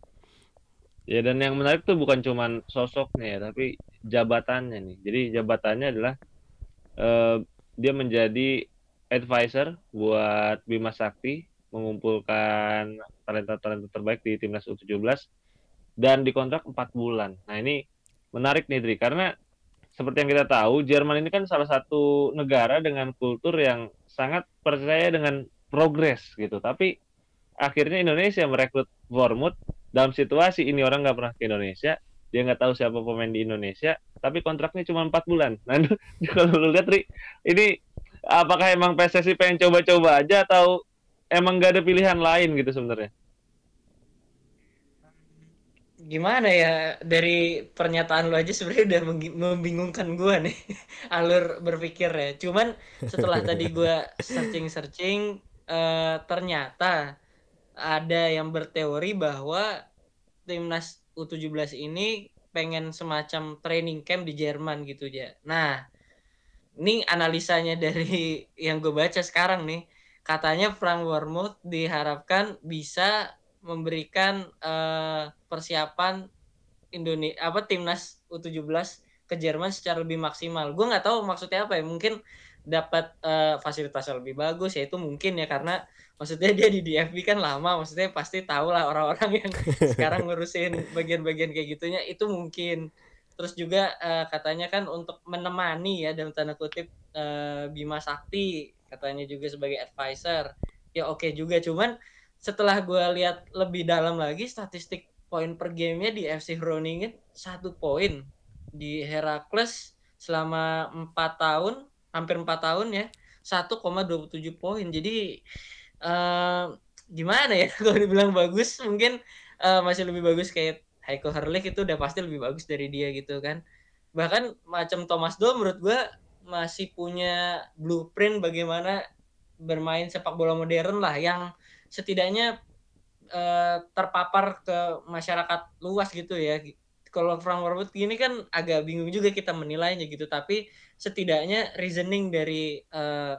Ya dan yang menarik tuh bukan cuman sosoknya ya, tapi jabatannya nih. Jadi jabatannya adalah uh, dia menjadi advisor buat Bima Sakti mengumpulkan talenta-talenta terbaik di timnas U17 dan dikontrak 4 bulan. Nah, ini menarik nih Dri karena seperti yang kita tahu Jerman ini kan salah satu negara dengan kultur yang sangat percaya dengan progres gitu. Tapi akhirnya Indonesia merekrut Wormuth dalam situasi ini orang nggak pernah ke Indonesia, dia nggak tahu siapa pemain di Indonesia, tapi kontraknya cuma empat bulan. Nah, kalau lu lihat Ri, ini apakah emang PSSI pengen coba-coba aja atau emang gak ada pilihan lain gitu sebenarnya? Gimana ya dari pernyataan lu aja sebenarnya udah membingungkan gue nih alur berpikir ya. Cuman setelah tadi gue searching-searching uh, ternyata ada yang berteori bahwa timnas U17 ini pengen semacam training camp di Jerman gitu ya. Nah, ini analisanya dari yang gue baca sekarang nih katanya Frank Wormuth diharapkan bisa memberikan uh, persiapan Indonesia apa timnas U17 ke Jerman secara lebih maksimal. Gue nggak tahu maksudnya apa ya. Mungkin dapat uh, fasilitas yang lebih bagus ya itu mungkin ya karena maksudnya dia di DFB kan lama maksudnya pasti tahu lah orang-orang yang sekarang ngurusin bagian-bagian kayak gitunya itu mungkin. Terus juga uh, katanya kan untuk menemani ya dalam tanda kutip uh, Bima Sakti katanya juga sebagai advisor. Ya oke okay juga cuman setelah gue lihat lebih dalam lagi statistik poin per gamenya di FC Groningen satu poin. Di Heracles selama empat tahun hampir empat tahun ya 1,27 poin. Jadi uh, gimana ya? Kalau dibilang bagus mungkin uh, masih lebih bagus kayak Heiko Herrlich itu udah pasti lebih bagus dari dia gitu kan. Bahkan macam Thomas Doll menurut gue masih punya blueprint bagaimana bermain sepak bola modern lah yang setidaknya uh, terpapar ke masyarakat luas gitu ya. Kalau Frank Warwood gini kan agak bingung juga kita menilainya gitu tapi setidaknya reasoning dari uh,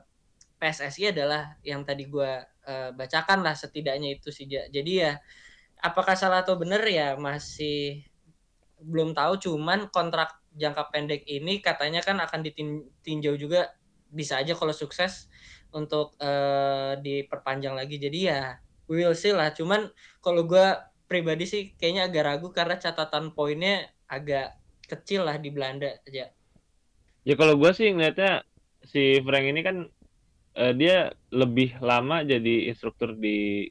PSSI adalah yang tadi gue uh, bacakan lah setidaknya itu sih. Jadi ya apakah salah atau benar ya masih belum tahu. Cuman kontrak jangka pendek ini katanya kan akan ditinjau juga bisa aja kalau sukses untuk uh, diperpanjang lagi. Jadi ya we will see lah. Cuman kalau gue pribadi sih kayaknya agak ragu karena catatan poinnya agak kecil lah di Belanda aja. Ya kalau gue sih ngeliatnya si Frank ini kan uh, dia lebih lama jadi instruktur di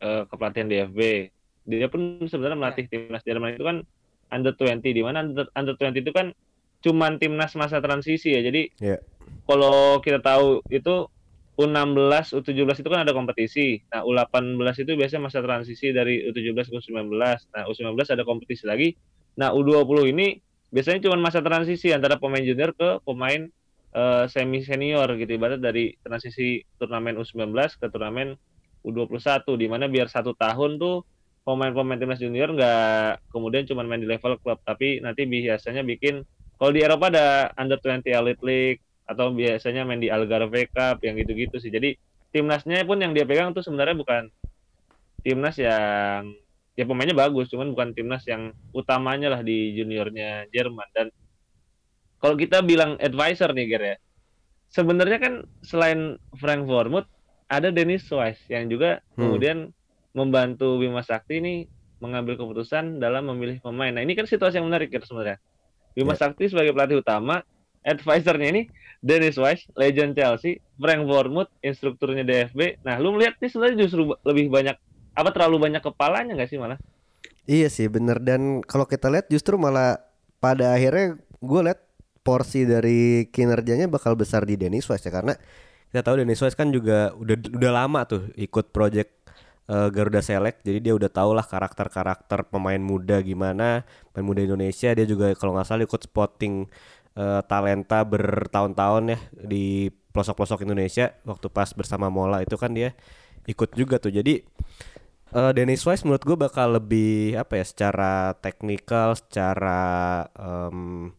uh, kepelatihan DFB dia pun sebenarnya ya. melatih timnas Jerman itu kan under 20 di mana under, under 20 itu kan cuman timnas masa transisi ya. Jadi yeah. kalau kita tahu itu U16, U17 itu kan ada kompetisi. Nah, U18 itu biasanya masa transisi dari U17 ke U19. Nah, U19 ada kompetisi lagi. Nah, U20 ini biasanya cuma masa transisi antara pemain junior ke pemain uh, semi senior gitu ibarat dari transisi turnamen U19 ke turnamen U21 di mana biar satu tahun tuh pemain-pemain timnas junior nggak kemudian cuma main di level klub tapi nanti biasanya bikin kalau di Eropa ada under 20 elite league atau biasanya main di Algarve Cup yang gitu-gitu sih. Jadi timnasnya pun yang dia pegang tuh sebenarnya bukan timnas yang ya pemainnya bagus, cuman bukan timnas yang utamanya lah di juniornya Jerman dan kalau kita bilang advisor nih Ger ya. Sebenarnya kan selain Frank Vormuth ada Dennis Weiss yang juga hmm. kemudian membantu Bima Sakti ini mengambil keputusan dalam memilih pemain. Nah, ini kan situasi yang menarik ya sebenarnya. Bima yeah. Sakti sebagai pelatih utama advisernya ini Dennis Wise, legend Chelsea, Frank Bournemouth, instrukturnya DFB. Nah, lu melihat nih sebenarnya justru lebih banyak apa terlalu banyak kepalanya nggak sih malah? Iya sih bener dan kalau kita lihat justru malah pada akhirnya gue lihat porsi dari kinerjanya bakal besar di Dennis Wise ya karena kita tahu Dennis Wise kan juga udah udah lama tuh ikut project uh, Garuda Select. Jadi dia udah tau lah karakter-karakter pemain muda gimana pemain muda Indonesia. Dia juga kalau nggak salah ikut spotting uh, talenta bertahun-tahun ya di pelosok-pelosok Indonesia. Waktu pas bersama Mola itu kan dia ikut juga tuh. Jadi uh, Dennis Wise menurut gue bakal lebih apa ya secara teknikal secara um,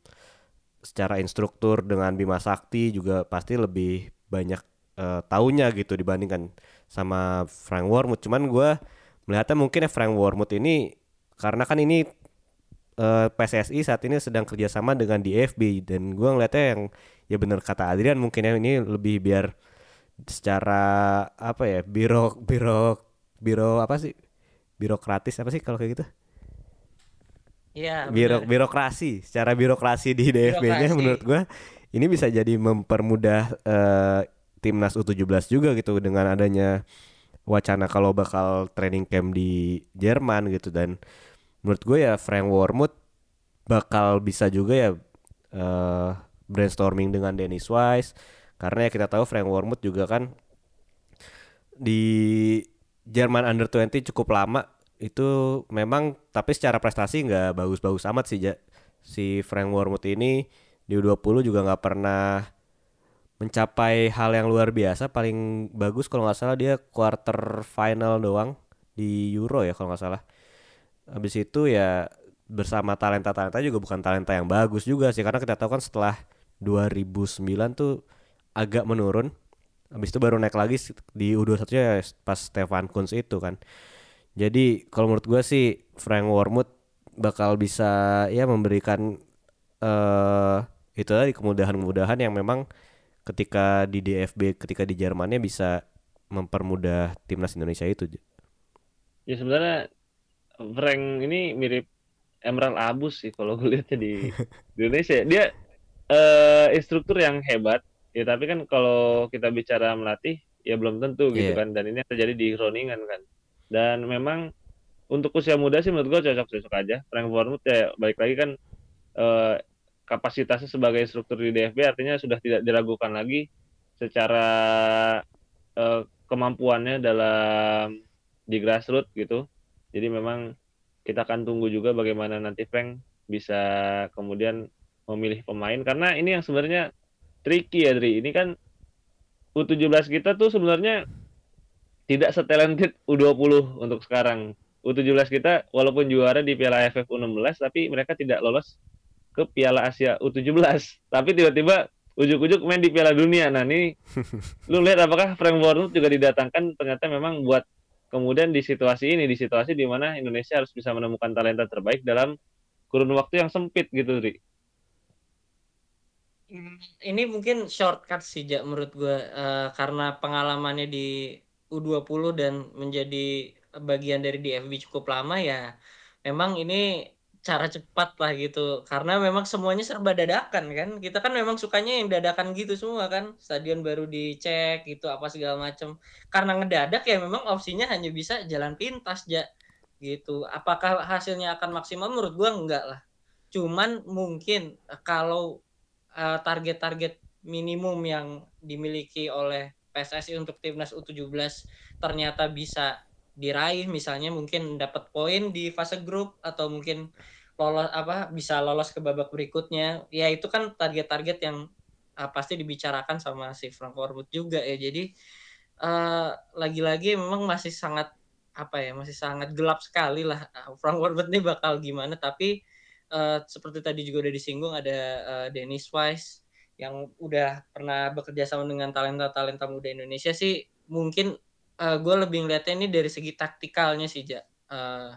secara instruktur dengan Bima Sakti juga pasti lebih banyak uh, taunya gitu dibandingkan sama Frank Wormuth. Cuman gue melihatnya mungkin ya Frank Wormuth ini karena kan ini uh, eh, PSSI saat ini sedang kerjasama dengan DFB dan gue ngeliatnya yang ya bener kata Adrian mungkin ya ini lebih biar secara apa ya biro biro biro apa sih? Birokratis apa sih kalau kayak gitu Iya. Biro, birokrasi, secara birokrasi di DFB-nya menurut gue ini bisa jadi mempermudah uh, timnas U17 juga gitu dengan adanya wacana kalau bakal training camp di Jerman gitu. Dan menurut gue ya Frank Wormuth bakal bisa juga ya uh, brainstorming dengan Dennis Wise. Karena ya kita tahu Frank Wormuth juga kan di Jerman Under 20 cukup lama itu memang tapi secara prestasi nggak bagus-bagus amat sih ja. si Frank Wormuth ini di U20 juga nggak pernah mencapai hal yang luar biasa. Paling bagus kalau nggak salah dia quarter final doang di Euro ya kalau nggak salah. Habis itu ya bersama talenta-talenta juga bukan talenta yang bagus juga sih karena kita tahu kan setelah 2009 tuh agak menurun. Habis itu baru naik lagi di U21 ya pas Stefan Kunz itu kan jadi kalau menurut gue sih Frank Wormuth bakal bisa ya memberikan uh, itu tadi kemudahan-kemudahan yang memang ketika di DFB ketika di Jermannya bisa mempermudah timnas Indonesia itu ya sebenarnya Frank ini mirip Emerald Abus sih kalau gue lihatnya di, di Indonesia. Dia uh, instruktur yang hebat, ya tapi kan kalau kita bicara melatih ya belum tentu gitu yeah. kan. Dan ini terjadi di Groningen kan. Dan memang untuk usia muda sih menurut gue cocok-cocok aja. Frank Bournemouth ya balik lagi kan uh, kapasitasnya sebagai instruktur di DFB artinya sudah tidak diragukan lagi secara uh, kemampuannya dalam di grassroots gitu jadi memang kita akan tunggu juga bagaimana nanti Frank bisa kemudian memilih pemain karena ini yang sebenarnya tricky ya Dri. Ini kan U17 kita tuh sebenarnya tidak setalented U20 untuk sekarang. U17 kita walaupun juara di Piala AFF U16 tapi mereka tidak lolos ke Piala Asia U17. Tapi tiba-tiba ujuk-ujuk main di Piala Dunia. Nah, ini lu lihat apakah Frank Bournemouth juga didatangkan ternyata memang buat kemudian di situasi ini di situasi di mana Indonesia harus bisa menemukan talenta terbaik dalam kurun waktu yang sempit gitu Ri. Ini mungkin shortcut sih Jak menurut gue uh, karena pengalamannya di U20 dan menjadi bagian dari DFB cukup lama ya memang ini cara cepat lah gitu. Karena memang semuanya serba dadakan kan? Kita kan memang sukanya yang dadakan gitu semua kan? Stadion baru dicek gitu apa segala macam karena ngedadak ya memang opsinya hanya bisa jalan pintas ya gitu. Apakah hasilnya akan maksimal? Menurut gua enggak lah. Cuman mungkin eh, kalau target-target uh, minimum yang dimiliki oleh PSSI untuk timnas U17 ternyata bisa diraih misalnya mungkin dapat poin di fase grup atau mungkin lolos apa bisa lolos ke babak berikutnya. Ya itu kan target-target yang uh, pasti dibicarakan sama si Frank Warwood juga ya. Jadi uh, lagi-lagi memang masih sangat apa ya masih sangat gelap sekali lah Frank Warwood ini bakal gimana. Tapi uh, seperti tadi juga udah disinggung ada uh, Dennis Wise yang udah pernah bekerja sama dengan talenta-talenta muda Indonesia sih mungkin uh, gue lebih ngeliatnya ini dari segi taktikalnya sih ja. Uh,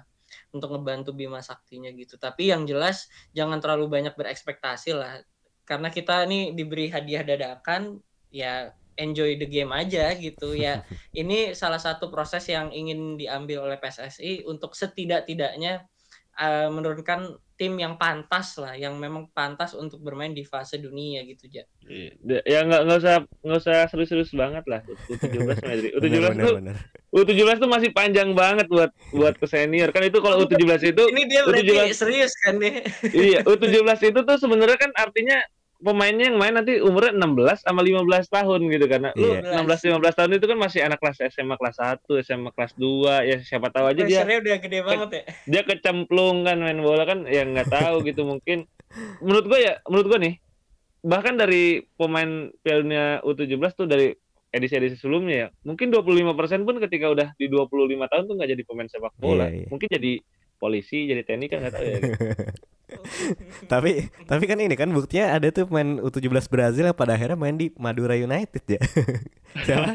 untuk ngebantu Bima Saktinya gitu. Tapi yang jelas jangan terlalu banyak berekspektasi lah. Karena kita nih diberi hadiah dadakan ya enjoy the game aja gitu. Ya ini salah satu proses yang ingin diambil oleh PSSI untuk setidak-tidaknya uh, menurunkan tim yang pantas lah, yang memang pantas untuk bermain di fase dunia gitu ja. Iya. Ya nggak nggak usah nggak usah serius-serius banget lah. U17 Madrid. U17 tuh U17 tuh masih panjang banget buat buat ke senior. Kan itu kalau U17 itu Ini dia U17, serius kan nih. iya, U17 itu tuh sebenarnya kan artinya pemainnya yang main nanti umurnya 16 sama 15 tahun gitu karena iya. lu 16 15 tahun itu kan masih anak kelas SMA kelas 1, SMA kelas 2 ya siapa tahu aja dia udah gede banget ya. Dia kecemplung kan main bola kan ya nggak tahu gitu mungkin menurut gua ya menurut gua nih bahkan dari pemain Piala U17 tuh dari edisi-edisi sebelumnya ya mungkin 25% pun ketika udah di 25 tahun tuh nggak jadi pemain sepak bola iya, iya. mungkin jadi polisi jadi TNI kan nggak tahu ya gitu. tapi tapi kan ini kan buktinya ada tuh main U17 Brazil yang pada akhirnya main di Madura United ya. Siapa?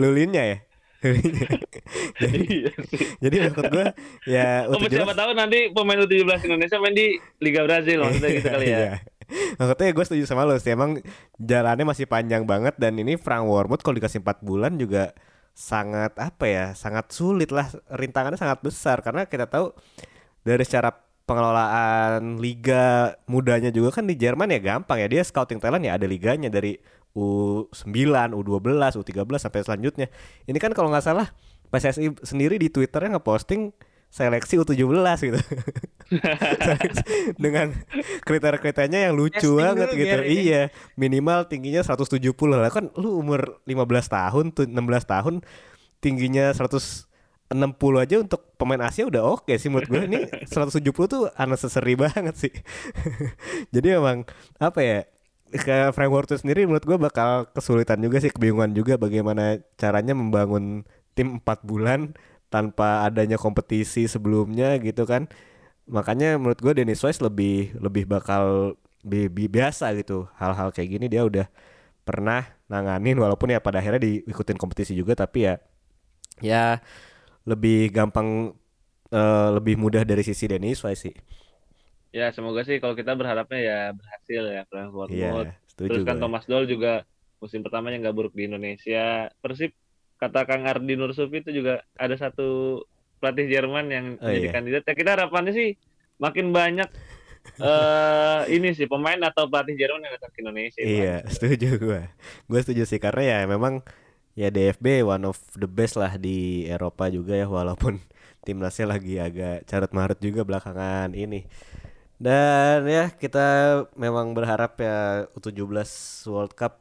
Lulinnya ya. jadi, iya jadi menurut gue ya U17 oh, siapa tahu nanti pemain U17 Indonesia main di Liga Brazil maksudnya gitu kali ya. Iya. Maksudnya gue setuju sama lo sih Emang jalannya masih panjang banget Dan ini Frank Wormuth kalau dikasih 4 bulan juga Sangat apa ya Sangat sulit lah Rintangannya sangat besar Karena kita tahu Dari secara pengelolaan liga mudanya juga kan di Jerman ya gampang ya dia scouting talent ya ada liganya dari U9, U12, U13 sampai selanjutnya. Ini kan kalau nggak salah PSSI sendiri di Twitternya ngeposting seleksi U17 gitu. Dengan kriteria-kriterianya yang lucu Testing banget gitu. Iya, minimal tingginya 170 lah. Kan lu umur 15 tahun tuh 16 tahun tingginya 100 60 aja untuk pemain Asia udah oke okay sih menurut gue ini 170 tuh unnecessary banget sih. Jadi emang apa ya ke framework itu sendiri menurut gue bakal kesulitan juga sih kebingungan juga bagaimana caranya membangun tim 4 bulan tanpa adanya kompetisi sebelumnya gitu kan. Makanya menurut gue Dennis Wise lebih lebih bakal bi bi biasa gitu. Hal-hal kayak gini dia udah pernah nanganin walaupun ya pada akhirnya diikutin kompetisi juga tapi ya ya lebih gampang uh, lebih mudah dari sisi Dennis Wise sih. Ya semoga sih kalau kita berharapnya ya berhasil ya Frank Iya, Terus kan Thomas Doll juga musim pertamanya nggak buruk di Indonesia. Persib kata Kang Ardi Nursufi itu juga ada satu pelatih Jerman yang oh, menjadi iya. kandidat. Ya kita harapannya sih makin banyak uh, ini sih pemain atau pelatih Jerman yang datang ke Indonesia. Iya, setuju gue. Gue setuju sih karena ya memang ya DFB one of the best lah di Eropa juga ya walaupun timnasnya lagi agak carut marut juga belakangan ini. Dan ya kita memang berharap ya U17 World Cup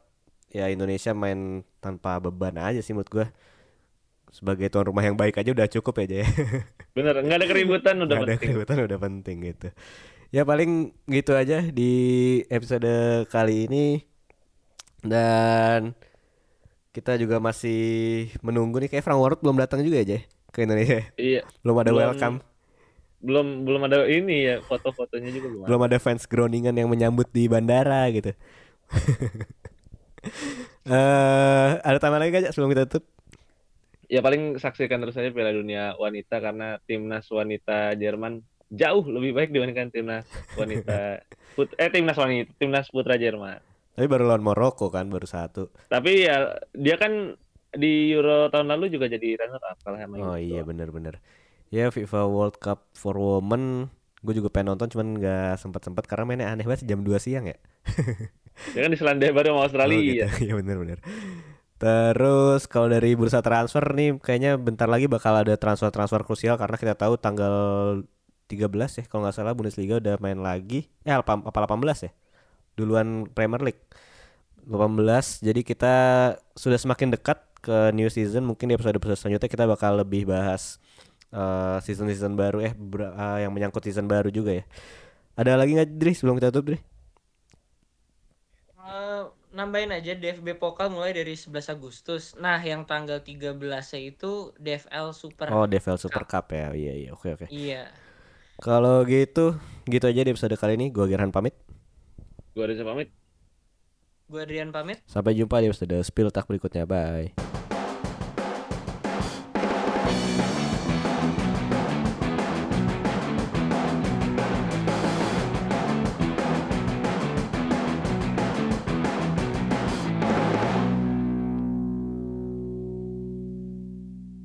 ya Indonesia main tanpa beban aja sih menurut gua. Sebagai tuan rumah yang baik aja udah cukup ya, ya. Bener, nggak ada keributan udah gak penting. ada keributan udah penting gitu. Ya paling gitu aja di episode kali ini. Dan kita juga masih menunggu nih kayak Frank Warut belum datang juga aja ke Indonesia. Iya. Belum ada belum, welcome. Belum belum ada ini ya foto-fotonya juga belum. Belum ada fans Groningen yang menyambut di bandara gitu. uh, ada tambahan lagi gak sebelum kita tutup? Ya paling saksikan terus saja Piala Dunia wanita karena timnas wanita Jerman jauh lebih baik dibandingkan timnas wanita put eh timnas wanita timnas putra Jerman. Tapi baru lawan Maroko kan baru satu. Tapi ya dia kan di Euro tahun lalu juga jadi runner up kalah sama Oh iya benar-benar. Ya FIFA World Cup for Women gue juga pengen nonton cuman nggak sempat sempat karena mainnya aneh banget jam 2 siang ya. ya kan di Selandia baru sama Australia. Oh, gitu. Iya benar-benar. Terus kalau dari bursa transfer nih kayaknya bentar lagi bakal ada transfer-transfer krusial karena kita tahu tanggal 13 ya kalau nggak salah Bundesliga udah main lagi. Eh apa 18 ya? Duluan Premier League 18 jadi kita sudah semakin dekat ke new season mungkin di episode episode selanjutnya kita bakal lebih bahas uh, eh, season season baru eh uh, yang menyangkut season baru juga ya. Ada lagi nggak Dri sebelum kita tutup Dri? Uh, nambahin aja DFB Pokal mulai dari 11 Agustus. Nah, yang tanggal 13 itu DFL Super Oh, DFL Super Cup, Cup ya. Iya, iya. Oke, oke. Iya. Kalau gitu, gitu aja di episode kali ini. Gua Gerhan pamit. Gua Reza pamit. Gua Adrian pamit. Sampai jumpa di episode Spill Tak berikutnya. Bye.